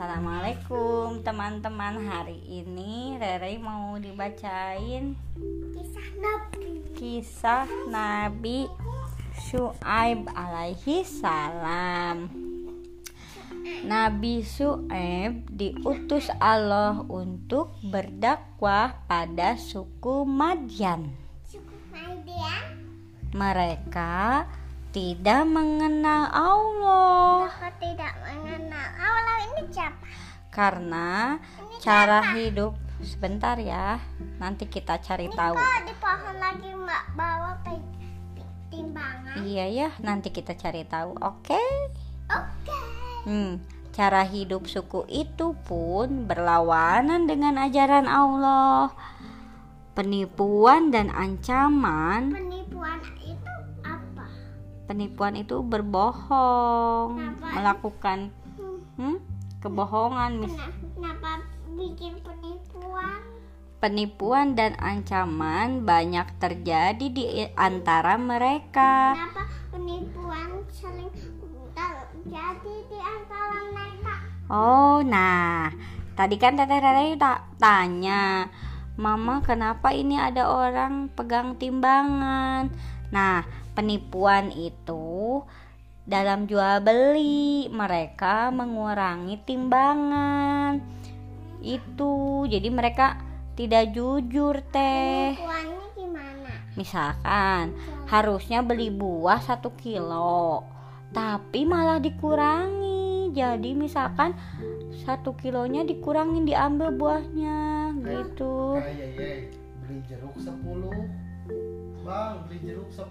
Assalamualaikum teman-teman. Hari ini Rere mau dibacain Kisah Nabi. Kisah Nabi Shu'aib alaihi salam. Nabi Shu'aib diutus Allah untuk berdakwah pada suku Madian. Suku Madian? Mereka tidak mengenal Allah. Aku tidak mengenal Allah? Ini siapa? karena cara hidup. Sebentar ya nanti kita cari tahu. Kok di pohon lagi mbak bawa timbangan? iya ya nanti kita cari tahu oke? Oke. Hmm cara hidup suku itu pun berlawanan dengan ajaran Allah. Penipuan dan ancaman Penipuan? Penipuan itu berbohong Kenapa? melakukan Hmm, kebohongan mis Kenapa, kenapa bikin penipuan? Penipuan dan ancaman banyak terjadi di antara mereka. Kenapa penipuan sering terjadi di antara mereka? Oh, nah, tadi kan Teteh Rere tak tanya, Mama kenapa ini ada orang pegang timbangan? Nah, penipuan itu dalam jual beli mereka mengurangi timbangan. Itu jadi mereka tidak jujur teh. Penipuannya gimana? Misalkan harusnya beli buah satu kilo, tapi malah dikurangi. Jadi misalkan satu kilonya dikurangin diambil buahnya gitu. Kayak ye, beli jeruk 10 Bang, beli jeruk 10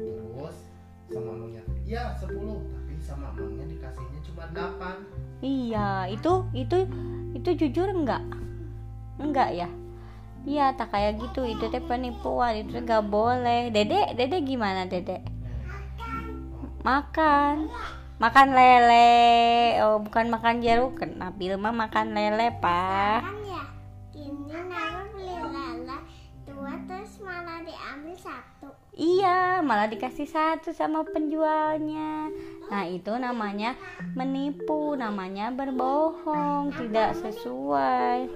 Terus sama mamanya Iya 10 Tapi sama mamanya dikasihnya cuma 8 Iya, itu itu itu jujur enggak? Enggak ya? Iya, tak kayak gitu. Itu teh penipuan, itu nggak boleh. Dede, Dede gimana, Dede? Makan. Makan lele. Oh, bukan makan jeruk. Nabil mah makan lele, Pak. Iya, malah dikasih satu sama penjualnya. Nah, itu namanya menipu, namanya berbohong, tidak sesuai.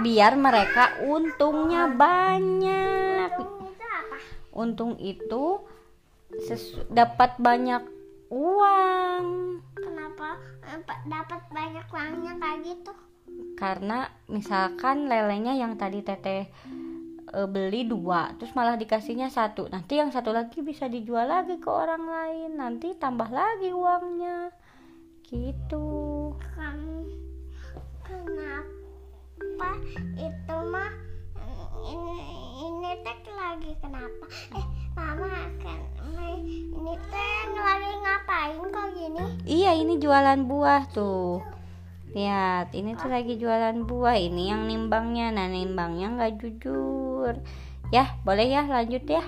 Biar mereka untungnya banyak. untung itu dapat banyak uang Kenapa eh, pa- dapat banyak uangnya kayak gitu? karena misalkan lelenya yang tadi teteh e, beli dua terus malah dikasihnya satu. Nanti yang satu lagi bisa dijual lagi ke orang lain. Nanti tambah lagi uangnya. Gitu. Kan, kenapa itu mah? Ini ini teh lagi kenapa? Eh mama kan ini teh lagi ngapain kok gini? iya ini jualan buah tuh. Lihat ini tuh lagi jualan buah. Ini yang nimbangnya. Nah nimbangnya nggak jujur ya boleh ya lanjut ya?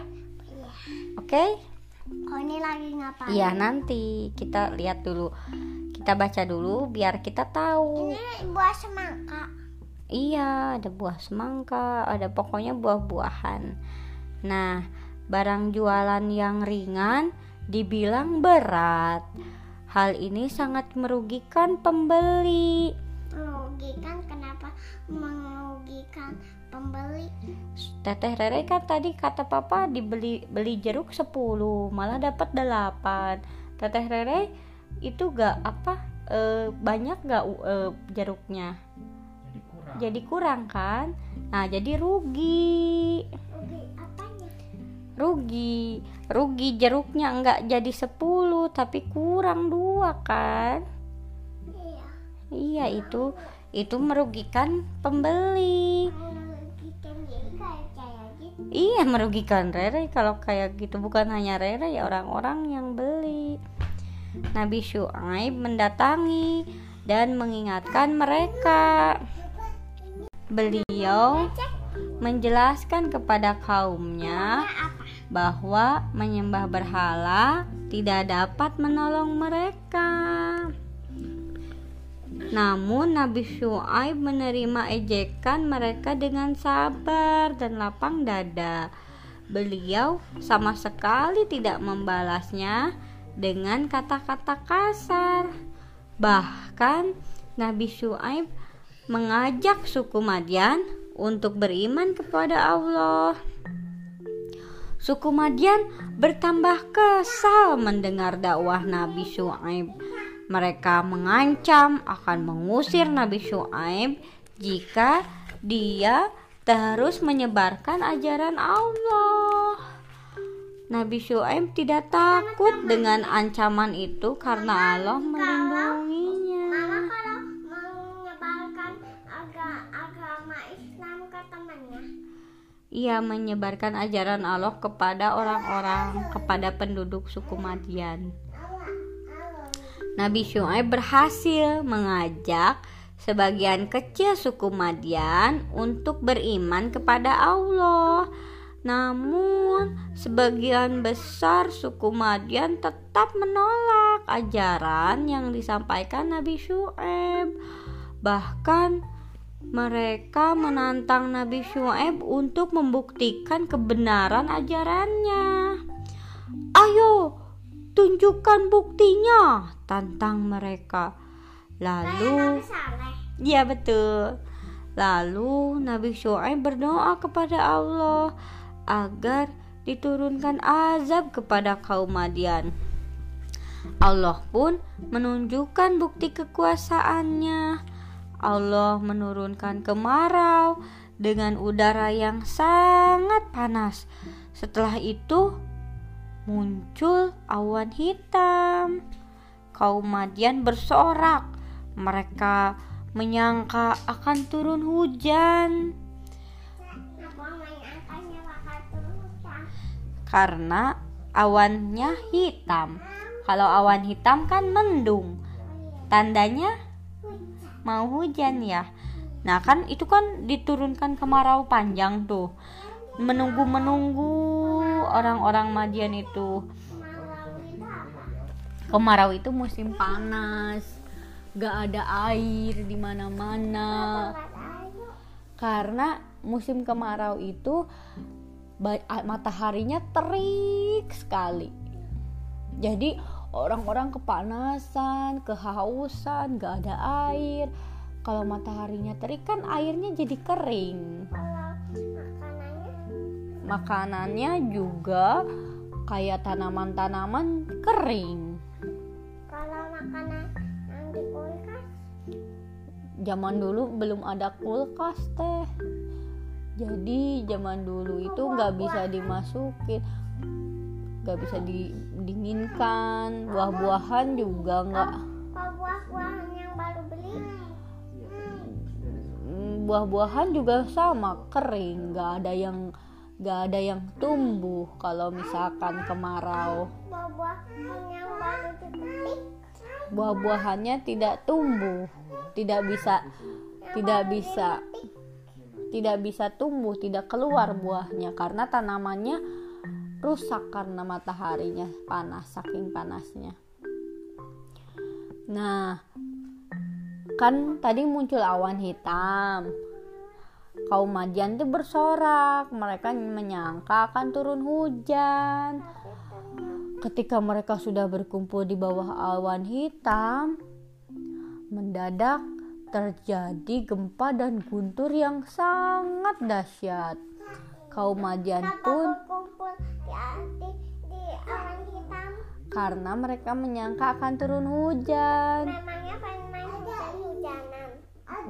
Oke. Oh ini lagi ngapain? Iya nanti kita lihat dulu. Kita baca dulu biar kita tahu. Ini buah semangka. iya ada buah semangka ada pokoknya buah-buahan. Nah barang jualan yang ringan dibilang berat. Hal ini sangat merugikan pembeli Merugikan kenapa merugikan pembeli? Teteh Rere kan tadi kata papa dibeli beli jeruk 10 malah dapat 8 Teteh Rere itu gak apa eh, banyak gak eh, jeruknya? Jadi kurang. Jadi kurang kan? Nah jadi rugi. Rugi apanya? rugi. Rugi jeruknya enggak jadi 10 tapi kurang dua kan Iya. itu itu merugikan pembeli gitu. Iya merugikan Rere kalau kayak gitu bukan hanya Rere ya orang-orang yang beli. Nabi Syuaib mendatangi dan mengingatkan mereka. Beliau menjelaskan kepada kaumnya bahwa menyembah berhala tidak dapat menolong mereka. Namun Nabi Syuaib menerima ejekan mereka dengan sabar dan lapang dada. Beliau sama sekali tidak membalasnya dengan kata-kata kasar. Bahkan Nabi Syuaib mengajak suku Madian untuk beriman kepada Allah. Suku Madian bertambah kesal mendengar dakwah Nabi Syuaib. Mereka mengancam akan mengusir Nabi Syuaib jika dia terus menyebarkan ajaran Allah. Nabi Syuaib tidak takut dengan ancaman itu karena Allah melindunginya. Mama kalau menyebarkan aga- agama Islam ke temannya. Ia menyebarkan ajaran Allah kepada orang-orang, kepada penduduk suku Madian. Nabi Syuaib berhasil mengajak sebagian kecil suku Madian untuk beriman kepada Allah. Namun, sebagian besar suku Madian tetap menolak ajaran yang disampaikan Nabi Syuaib. Bahkan, mereka menantang Nabi Syuaib untuk membuktikan kebenaran ajarannya. Ayo, tunjukkan buktinya, tantang mereka. Lalu, ya betul. Lalu Nabi Syuaib berdoa kepada Allah agar diturunkan azab kepada kaum Madian. Allah pun menunjukkan bukti kekuasaannya. Allah menurunkan kemarau dengan udara yang sangat panas. Setelah itu muncul awan hitam. Kaum Madian bersorak. Mereka menyangka akan turun hujan karena awannya hitam. Kalau awan hitam kan mendung. Tandanya mau hujan ya. Nah, kan itu kan diturunkan kemarau panjang tuh. Menunggu-menunggu orang-orang Madian itu. Kemarau itu musim panas. Gak ada air di mana-mana. Karena musim kemarau itu mataharinya terik sekali. Jadi orang-orang kepanasan, kehausan, gak ada air. Kalau mataharinya terik kan airnya jadi kering. Makanannya juga kayak tanaman-tanaman kering. kalau makanan yang di kulkas Zaman dulu belum ada kulkas teh. Jadi zaman dulu itu nggak bisa dimasukin, nggak bisa didinginkan. Buah-buahan juga nggak apa buah-buahan yang baru beli Mm, buah-buahan juga sama kering nggak ada yang nggak ada yang tumbuh kalau misalkan kemarau. Buah-buahannya tidak tumbuh tidak bisa tidak bisa tidak bisa tumbuh tidak keluar buahnya karena tanamannya rusak karena mataharinya panas saking panasnya. Nah kan tadi muncul awan hitam kaum Madian tuh bersorak mereka menyangka akan turun hujan. Ketika mereka sudah berkumpul di bawah awan hitam mendadak terjadi gempa dan guntur yang sangat dahsyat. Kaum Madian pun di, di, di awan hitam? karena mereka menyangka akan turun hujan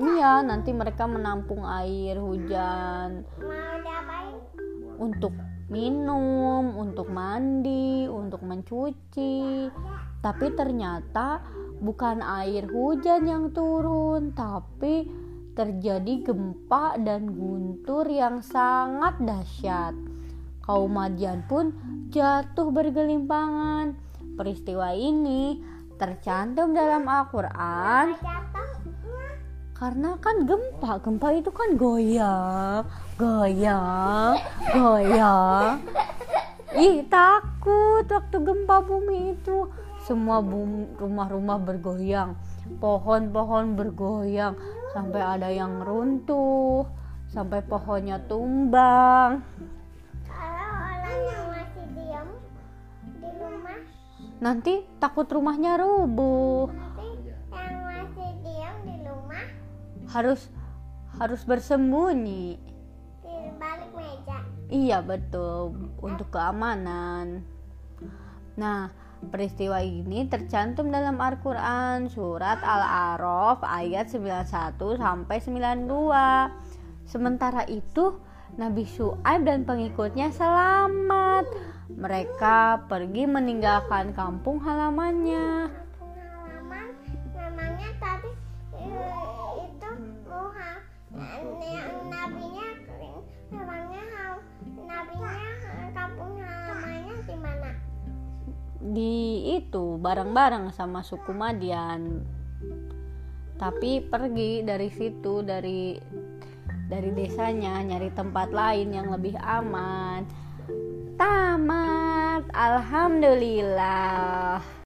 iya nanti mereka menampung air hujan untuk minum, untuk mandi, untuk mencuci. Tapi ternyata bukan air hujan yang turun, tapi terjadi gempa dan guntur yang sangat dahsyat. Kaum Madian pun jatuh bergelimpangan. Peristiwa ini tercantum dalam Al-Qur'an karena kan gempa gempa itu kan goyang goyang goyang ih takut waktu gempa bumi itu. Semua rumah-rumah bergoyang pohon-pohon bergoyang. Sampai ada yang runtuh sampai pohonnya tumbang. Kalau orang yang masih diam di rumah. Nanti takut rumahnya rubuh nanti yang harus harus bersembunyi di balik meja Iya betul untuk keamanan. Nah, peristiwa ini tercantum dalam Al-Qur'an surat Al-A'raf ayat 91 sampai 92. Sementara itu, Nabi Syuaib dan pengikutnya selamat. Mereka pergi meninggalkan kampung halamannya. Nabinya nabinya eh, kampung halamannya di mana Di itu bareng-bareng sama suku Madian. Tapi pergi dari situ dari dari desanya nyari tempat lain yang lebih aman. Tamat. Alhamdulillah.